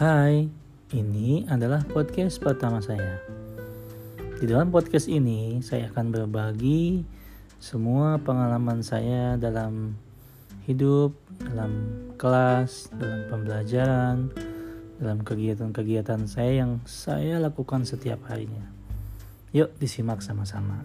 Hai, ini adalah podcast pertama saya. Di dalam podcast ini, saya akan berbagi semua pengalaman saya dalam hidup, dalam kelas, dalam pembelajaran, dalam kegiatan-kegiatan saya yang saya lakukan setiap harinya. Yuk, disimak sama-sama.